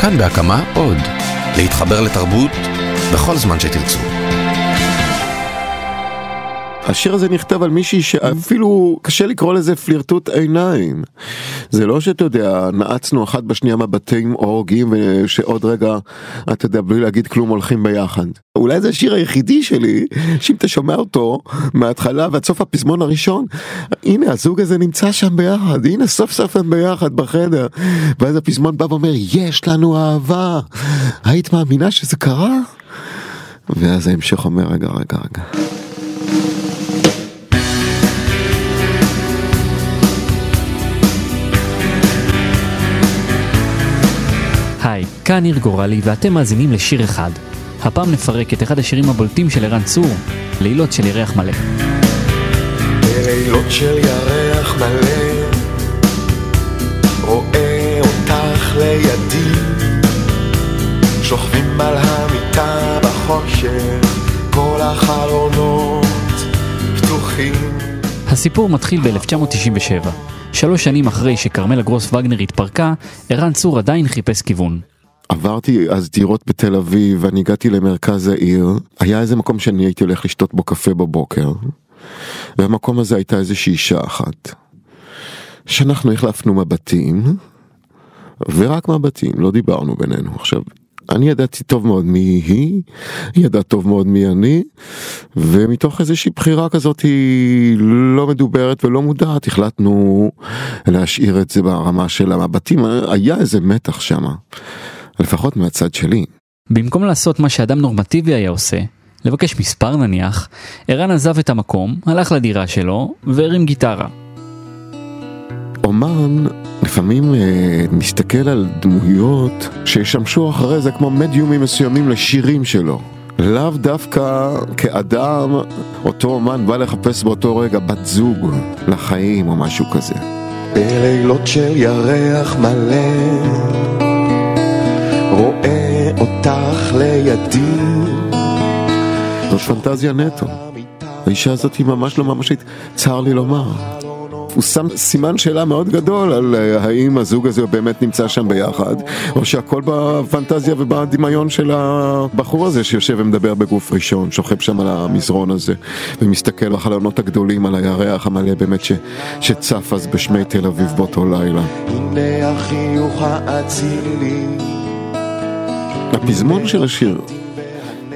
כאן בהקמה עוד. להתחבר לתרבות בכל זמן שתרצו. השיר הזה נכתב על מישהי שאפילו קשה לקרוא לזה פלירטוט עיניים. זה לא שאתה יודע, נעצנו אחת בשנייה מבטים הורגים ושעוד רגע, אתה יודע, בלי להגיד כלום הולכים ביחד. אולי זה השיר היחידי שלי, שאם אתה שומע אותו מההתחלה ועד סוף הפזמון הראשון, הנה הזוג הזה נמצא שם ביחד, הנה סוף סוף הם ביחד בחדר. ואז הפזמון בא ואומר, יש לנו אהבה. היית מאמינה שזה קרה? ואז ההמשך אומר, רגע, רגע, רגע. היי, כאן ניר גורלי ואתם מאזינים לשיר אחד. הפעם נפרק את אחד השירים הבולטים של ערן צור, לילות של ירח מלא. בלילות של ירח מלא, רואה אותך לידי, שוכבים על המיטה בחושך, כל החלונות פתוחים. הסיפור מתחיל ב-1997. שלוש שנים אחרי שכרמלה גרוס וגנר התפרקה, ערן צור עדיין חיפש כיוון. עברתי אז דירות בתל אביב ואני הגעתי למרכז העיר היה איזה מקום שאני הייתי הולך לשתות בו קפה בבוקר והמקום הזה הייתה איזושהי אישה אחת שאנחנו החלפנו מבטים ורק מבטים לא דיברנו בינינו עכשיו אני ידעתי טוב מאוד מי היא, היא ידעה טוב מאוד מי אני, ומתוך איזושהי בחירה כזאת היא לא מדוברת ולא מודעת, החלטנו להשאיר את זה ברמה של המבטים, היה איזה מתח שם, לפחות מהצד שלי. במקום לעשות מה שאדם נורמטיבי היה עושה, לבקש מספר נניח, ערן עזב את המקום, הלך לדירה שלו והרים גיטרה. אומן לפעמים אה, מסתכל על דמויות שישמשו אחרי זה כמו מדיומים מסוימים לשירים שלו. לאו דווקא כאדם, אותו אומן בא לחפש באותו רגע בת זוג לחיים או משהו כזה. בלילות של ירח מלא, רואה אותך לידי. זאת פנטזיה נטו. האישה הזאת היא ממש לא ממשית, צר לי לומר. הוא שם סימן שאלה מאוד גדול על אה, האם הזוג הזה באמת נמצא שם ביחד, או שהכל בפנטזיה ובדמיון של הבחור הזה שיושב ומדבר בגוף ראשון, שוכב שם על המזרון הזה, ומסתכל בחלונות הגדולים על הירח המלא באמת ש, שצף אז בשמי תל אביב באותו לילה. הנה החיוך האצילי. הפזמון של השיר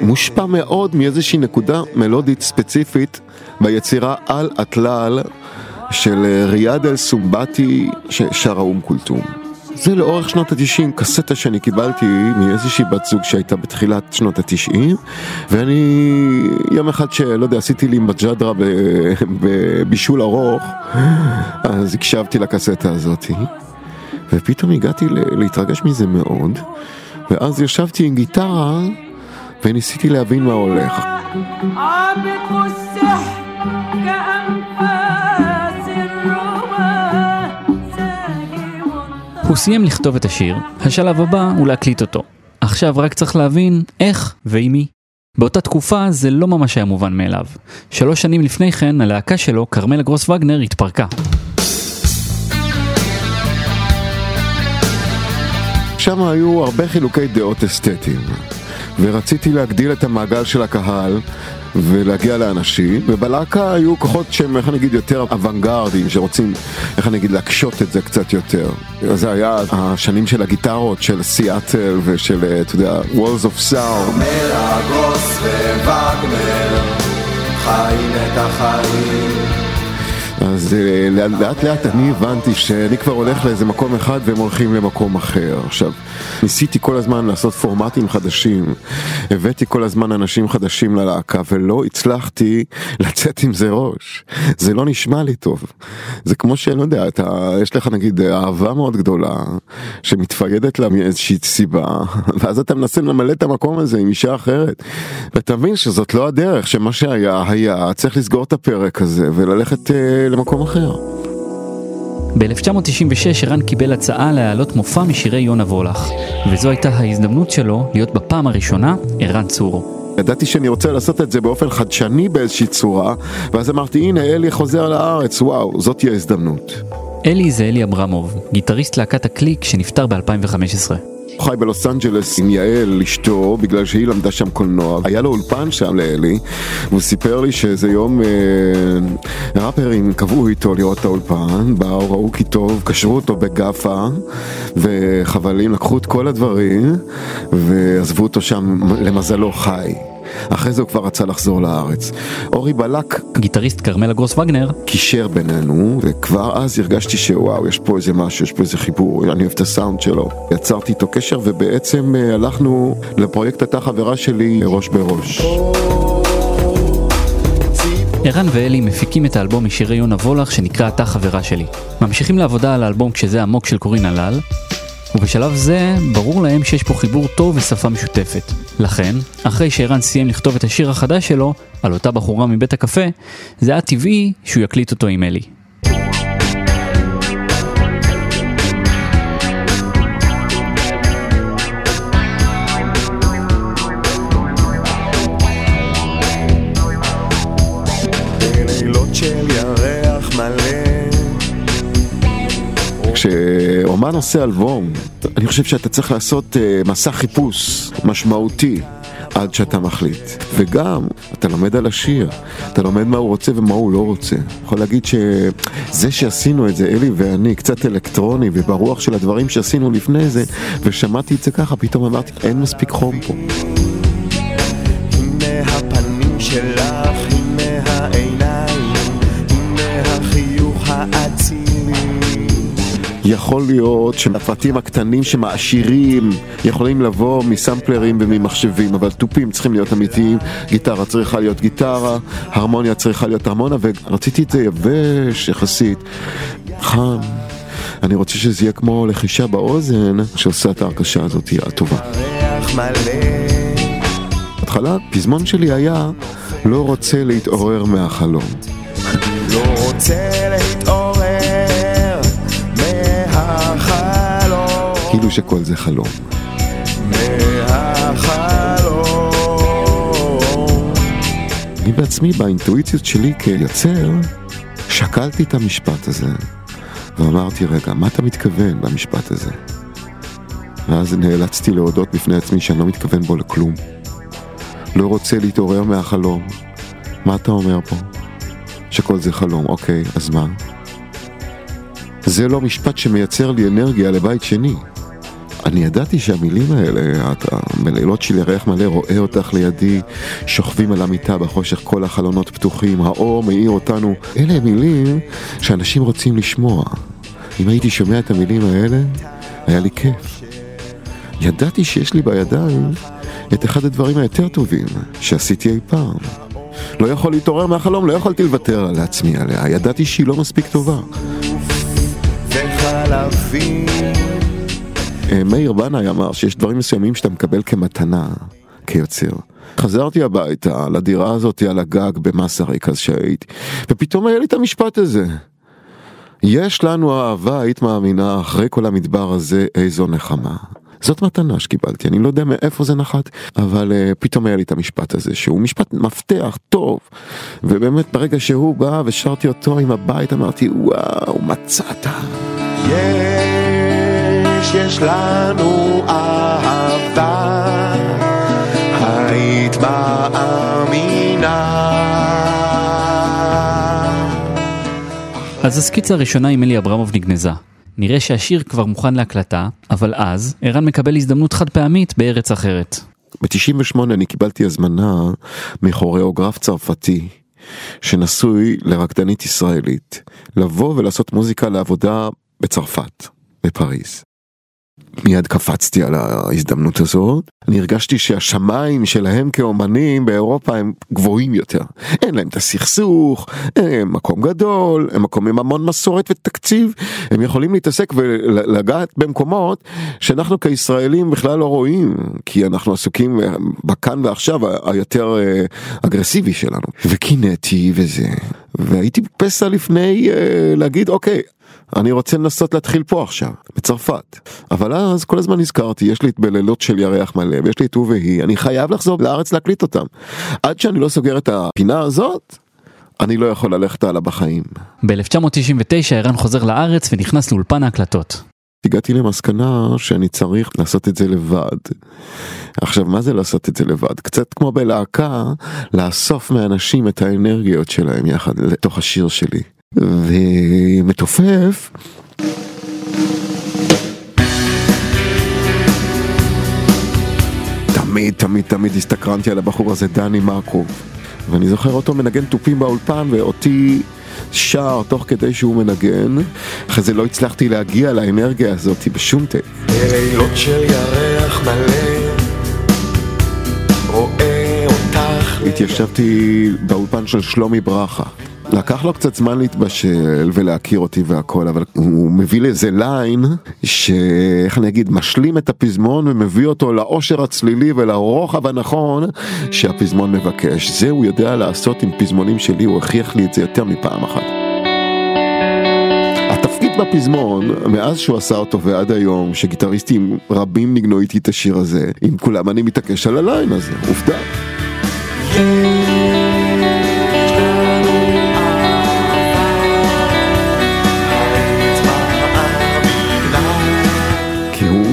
מושפע מאוד מאיזושהי נקודה מלודית ספציפית ביצירה על הטלל של אה, ריאד אל סומבטי ששרה אום כולתום. זה לאורך שנות התשעים, קסטה שאני קיבלתי מאיזושהי בת זוג שהייתה בתחילת שנות התשעים ואני יום אחד שלא יודע עשיתי לי מג'דרה בבישול ארוך אז הקשבתי לקסטה הזאתי ופתאום הגעתי להתרגש מזה מאוד ואז ישבתי עם גיטרה וניסיתי להבין מה הולך. הוא סיים לכתוב את השיר, השלב הבא הוא להקליט אותו. עכשיו רק צריך להבין איך ועם מי. באותה תקופה זה לא ממש היה מובן מאליו. שלוש שנים לפני כן הלהקה שלו, כרמלה גרוס וגנר, התפרקה. שם היו הרבה חילוקי דעות אסתטיים, ורציתי להגדיל את המעגל של הקהל ולהגיע לאנשים, ובלהקה היו כוחות שהם, איך אני אגיד, יותר אוונגרדים, שרוצים, איך אני אגיד, להקשות את זה קצת יותר. זה היה השנים של הגיטרות, של סיאטל ושל, אתה יודע, Walls of Sound. מרגוס ווגנר, חיים את החיים. אז אה, לאט לאט אני הבנתי שאני כבר הולך לאיזה מקום אחד והם הולכים למקום אחר. עכשיו, ניסיתי כל הזמן לעשות פורמטים חדשים, הבאתי כל הזמן אנשים חדשים ללהקה ולא הצלחתי לצאת עם זה ראש. זה לא נשמע לי טוב. זה כמו שאני לא יודע, אתה, יש לך נגיד אהבה מאוד גדולה שמתפיידת לה מאיזושהי סיבה, ואז אתה מנסה למלא את המקום הזה עם אישה אחרת. ואתה מבין שזאת לא הדרך, שמה שהיה היה, צריך לסגור את הפרק הזה וללכת... למקום אחר. ב-1996 ערן קיבל הצעה להעלות מופע משירי יונה וולך, וזו הייתה ההזדמנות שלו להיות בפעם הראשונה ערן צור. ידעתי שאני רוצה לעשות את זה באופן חדשני באיזושהי צורה, ואז אמרתי הנה אלי חוזר לארץ, וואו, זאת תהיה ההזדמנות. אלי זה אלי אברמוב, גיטריסט להקת הקליק שנפטר ב-2015. הוא חי בלוס אנג'לס עם יעל אשתו בגלל שהיא למדה שם קולנוע. היה לו אולפן שם לאלי, והוא סיפר לי שאיזה יום אה, ראפרים קבעו איתו לראות את האולפן, באו, ראו כי טוב, קשרו אותו בגאפה, וחבלים לקחו את כל הדברים, ועזבו אותו שם, למזלו חי. אחרי זה הוא כבר רצה לחזור לארץ. אורי בלק גיטריסט כרמלה גרוס וגנר, קישר בינינו, וכבר אז הרגשתי שוואו, יש פה איזה משהו, יש פה איזה חיבור, אני אוהב את הסאונד שלו. יצרתי איתו קשר, ובעצם אה, הלכנו לפרויקט הייתה חברה שלי ראש בראש. ערן ואלי מפיקים את האלבום משירי יונה וולך שנקרא "אתה חברה שלי". ממשיכים לעבודה על האלבום כשזה עמוק של קורין הלל, ובשלב זה ברור להם שיש פה חיבור טוב ושפה משותפת. לכן, אחרי שערן סיים לכתוב את השיר החדש שלו, על אותה בחורה מבית הקפה, זה היה טבעי שהוא יקליט אותו עם אלי. כשאומן עושה אלבום, אני חושב שאתה צריך לעשות אה, מסע חיפוש משמעותי. עד שאתה מחליט. וגם, אתה לומד על השיר, אתה לומד מה הוא רוצה ומה הוא לא רוצה. יכול להגיד שזה שעשינו את זה, אלי ואני, קצת אלקטרוני וברוח של הדברים שעשינו לפני זה, ושמעתי את זה ככה, פתאום אמרתי, אין מספיק חום פה. יכול להיות שהפרטים הקטנים שמעשירים יכולים לבוא מסמפלרים וממחשבים, אבל תופים צריכים להיות אמיתיים, גיטרה צריכה להיות גיטרה, הרמוניה צריכה להיות הרמונה, ורציתי את זה יבש יחסית, חם. אני רוצה שזה יהיה כמו לחישה באוזן שעושה את ההרכשה הזאת הטובה. בהתחלה הפזמון שלי היה לא רוצה להתעורר מהחלום. לא רוצה להתעורר כאילו שכל זה חלום. מהחלום. אני בעצמי באינטואיציות שלי כיוצר שקלתי את המשפט הזה ואמרתי רגע מה אתה מתכוון במשפט הזה ואז נאלצתי להודות בפני עצמי שאני לא מתכוון בו לכלום לא רוצה להתעורר מהחלום מה אתה אומר פה? שכל זה חלום, אוקיי, אז מה? זה לא משפט שמייצר לי אנרגיה לבית שני אני ידעתי שהמילים האלה, בלילות של ירח מלא רואה אותך לידי, שוכבים על המיטה בחושך כל החלונות פתוחים, האור מאיר אותנו, אלה מילים שאנשים רוצים לשמוע. אם הייתי שומע את המילים האלה, היה לי כיף. ידעתי שיש לי בידיים את אחד הדברים היותר טובים שעשיתי אי פעם. לא יכול להתעורר מהחלום, לא יכולתי לוותר לעצמי עליה, ידעתי שהיא לא מספיק טובה. וחלבי אה, מאיר בנאי אמר שיש דברים מסוימים שאתה מקבל כמתנה, כיוצר. חזרתי הביתה, לדירה הזאת על הגג במסריק אז שהייתי, ופתאום היה לי את המשפט הזה. יש לנו אהבה, היית מאמינה, אחרי כל המדבר הזה, איזו נחמה. זאת מתנה שקיבלתי, אני לא יודע מאיפה זה נחת, אבל uh, פתאום היה לי את המשפט הזה, שהוא משפט מפתח טוב, ובאמת ברגע שהוא בא ושרתי אותו עם הבית, אמרתי, וואו, מצאת. יש, יש לנו אהבה, היית מאמינה. אז הסקיצה הראשונה עם אלי אברמוב נגנזה. נראה שהשיר כבר מוכן להקלטה, אבל אז ערן מקבל הזדמנות חד פעמית בארץ אחרת. ב-98 אני קיבלתי הזמנה מכוריאוגרף צרפתי שנשוי לרקדנית ישראלית לבוא ולעשות מוזיקה לעבודה בצרפת, בפריז. מיד קפצתי על ההזדמנות הזאת, אני הרגשתי שהשמיים שלהם כאומנים באירופה הם גבוהים יותר. אין להם את הסכסוך, הם מקום גדול, הם מקום עם המון מסורת ותקציב, הם יכולים להתעסק ולגעת במקומות שאנחנו כישראלים בכלל לא רואים, כי אנחנו עסוקים בכאן ועכשיו היותר אה, אגרסיבי שלנו. וקינאתי וזה, והייתי פסע לפני אה, להגיד אוקיי, אני רוצה לנסות להתחיל פה עכשיו, בצרפת. אבל אז כל הזמן נזכרתי, יש לי את בלילות של ירח מלא, ויש לי את הוא והיא, אני חייב לחזור לארץ להקליט אותם. עד שאני לא סוגר את הפינה הזאת, אני לא יכול ללכת הלאה בחיים. ב-1999 ערן חוזר לארץ ונכנס לאולפן ההקלטות. הגעתי למסקנה שאני צריך לעשות את זה לבד. עכשיו מה זה לעשות את זה לבד? קצת כמו בלהקה, לאסוף מאנשים את האנרגיות שלהם יחד לתוך השיר שלי. ומתופף. תמיד תמיד תמיד הסתקרנתי על הבחור הזה דני מרקוב. ואני זוכר אותו מנגן תופים באולפן ואותי שר תוך כדי שהוא מנגן. אחרי זה לא הצלחתי להגיע לאנרגיה הזאת בשום טייק בלילות של ירח מלא רואה אותך. התיישבתי באולפן של שלומי ברכה. לקח לו קצת זמן להתבשל ולהכיר אותי והכל, אבל הוא מביא לאיזה ליין שאיך אני אגיד, משלים את הפזמון ומביא אותו לאושר הצלילי ולרוחב הנכון שהפזמון מבקש. זה הוא יודע לעשות עם פזמונים שלי, הוא הוכיח לי את זה יותר מפעם אחת. התפקיד בפזמון, מאז שהוא עשה אותו ועד היום, שגיטריסטים רבים ניגנו איתי את השיר הזה, עם כולם אני מתעקש על הליין הזה, עובדה.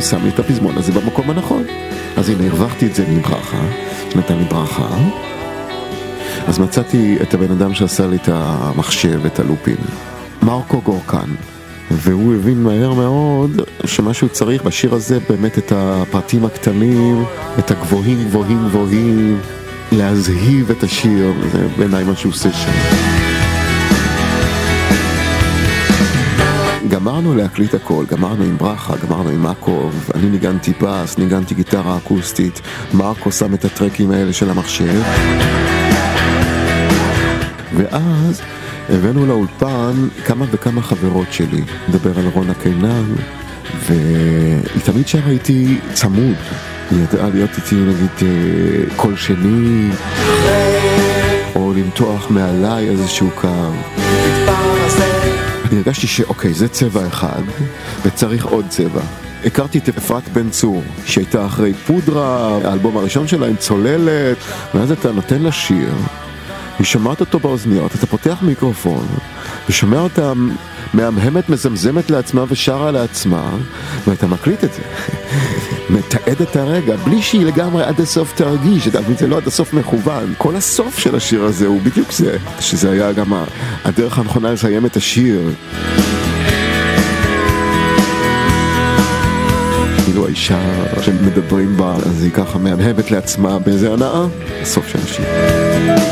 הוא שם לי את הפזמון הזה במקום הנכון. אז הנה, הרווחתי את זה מברכה, שנתן לי ברכה. אז מצאתי את הבן אדם שעשה לי את המחשב, את הלופים, מרקו גורקן. והוא הבין מהר מאוד שמה שהוא צריך בשיר הזה באמת את הפרטים הקטנים, את הגבוהים גבוהים גבוהים, להזהיב את השיר, זה בעיניי מה שהוא עושה שם. גמרנו להקליט הכל, גמרנו עם ברכה, גמרנו עם מקוב, אני ניגנתי בס, ניגנתי גיטרה אקוסטית, מרקו שם את הטרקים האלה של המחשב. ואז הבאנו לאולפן כמה וכמה חברות שלי, נדבר על רונה קינן, והיא תמיד שרה איתי צמוד, היא ידעה להיות איתי נגיד אה, קול שני, או למתוח מעליי איזשהו קו. אני הרגשתי שאוקיי, זה צבע אחד, וצריך עוד צבע. הכרתי את אפרת בן צור, שהייתה אחרי פודרה, האלבום הראשון שלה עם צוללת, ואז אתה נותן לה שיר, היא שומעת אותו באוזניות, אתה פותח מיקרופון, ושומע אותה מהמהמת, מזמזמת לעצמה ושרה לעצמה, ואתה מקליט את זה. מתעד את הרגע, בלי שהיא לגמרי עד הסוף תרגיש, אתה מבין, זה לא עד הסוף מכוון. כל הסוף של השיר הזה הוא בדיוק זה, שזה היה גם הדרך הנכונה לסיים את השיר. כאילו האישה שמדברים בה, אז היא ככה מהמהמת לעצמה באיזה הנאה, הסוף של השיר.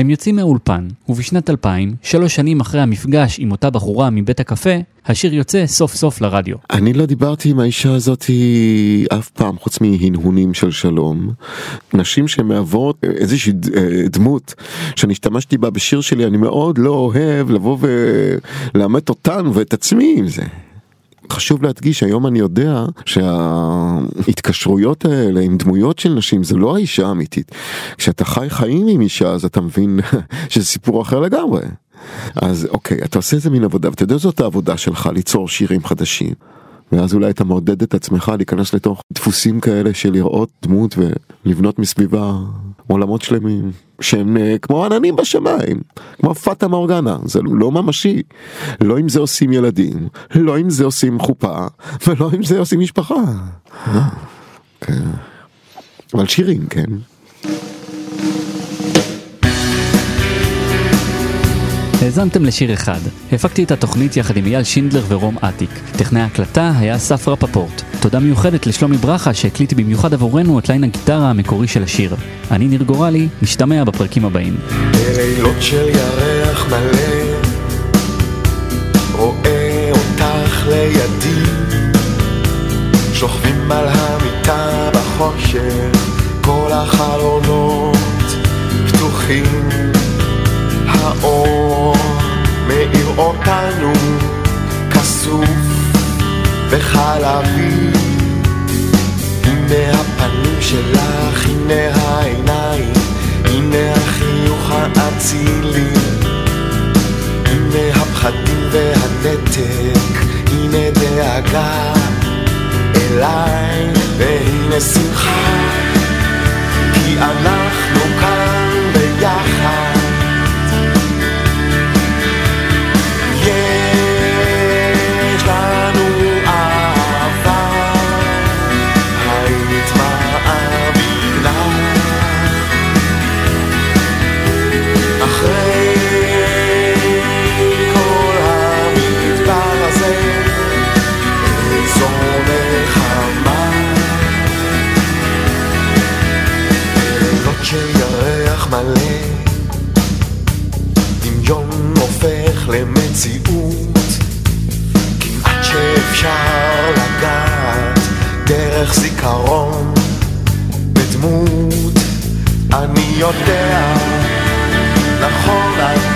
הם יוצאים מהאולפן, ובשנת 2000, שלוש שנים אחרי המפגש עם אותה בחורה מבית הקפה, השיר יוצא סוף סוף לרדיו. אני לא דיברתי עם האישה הזאת אף פעם, חוץ מהנהונים של שלום. נשים שמהוות איזושהי אה, דמות שאני השתמשתי בה בשיר שלי, אני מאוד לא אוהב לבוא ולאמת אותן ואת עצמי עם זה. חשוב להדגיש, היום אני יודע שההתקשרויות האלה עם דמויות של נשים זה לא האישה האמיתית. כשאתה חי חיים עם אישה אז אתה מבין שזה סיפור אחר לגמרי. אז אוקיי, אתה עושה איזה מין עבודה, ואתה יודע זאת העבודה שלך, ליצור שירים חדשים. ואז אולי אתה מעודד את עצמך להיכנס לתוך דפוסים כאלה של לראות דמות ולבנות מסביבה עולמות שלמים שהם אה, כמו עננים בשמיים, כמו פאטה מורגנה, זה לא ממשי. לא עם זה עושים ילדים, לא עם זה עושים חופה, ולא עם זה עושים משפחה. אה, כן. אבל שירים, כן. האזנתם לשיר אחד. הפקתי את התוכנית יחד עם אייל שינדלר ורום אטיק. טכנאי ההקלטה היה אסף רפפורט. תודה מיוחדת לשלומי ברכה שהקליט במיוחד עבורנו את ליין הגיטרה המקורי של השיר. אני ניר גורלי, משתמע בפרקים הבאים. בלילות של ירח מלא רואה אותך לידי שוכבים על המיטה בחושך כל החלונות פתוחים האור מאיר אותנו כסוף וחלבי הנה הפנים שלך, הנה העיניים, הנה החיוך האצילי, הנה הפחדים והנתק, הנה דאגה אליי, והנה שמחה, כי אנחנו כאן יודע. נכון אז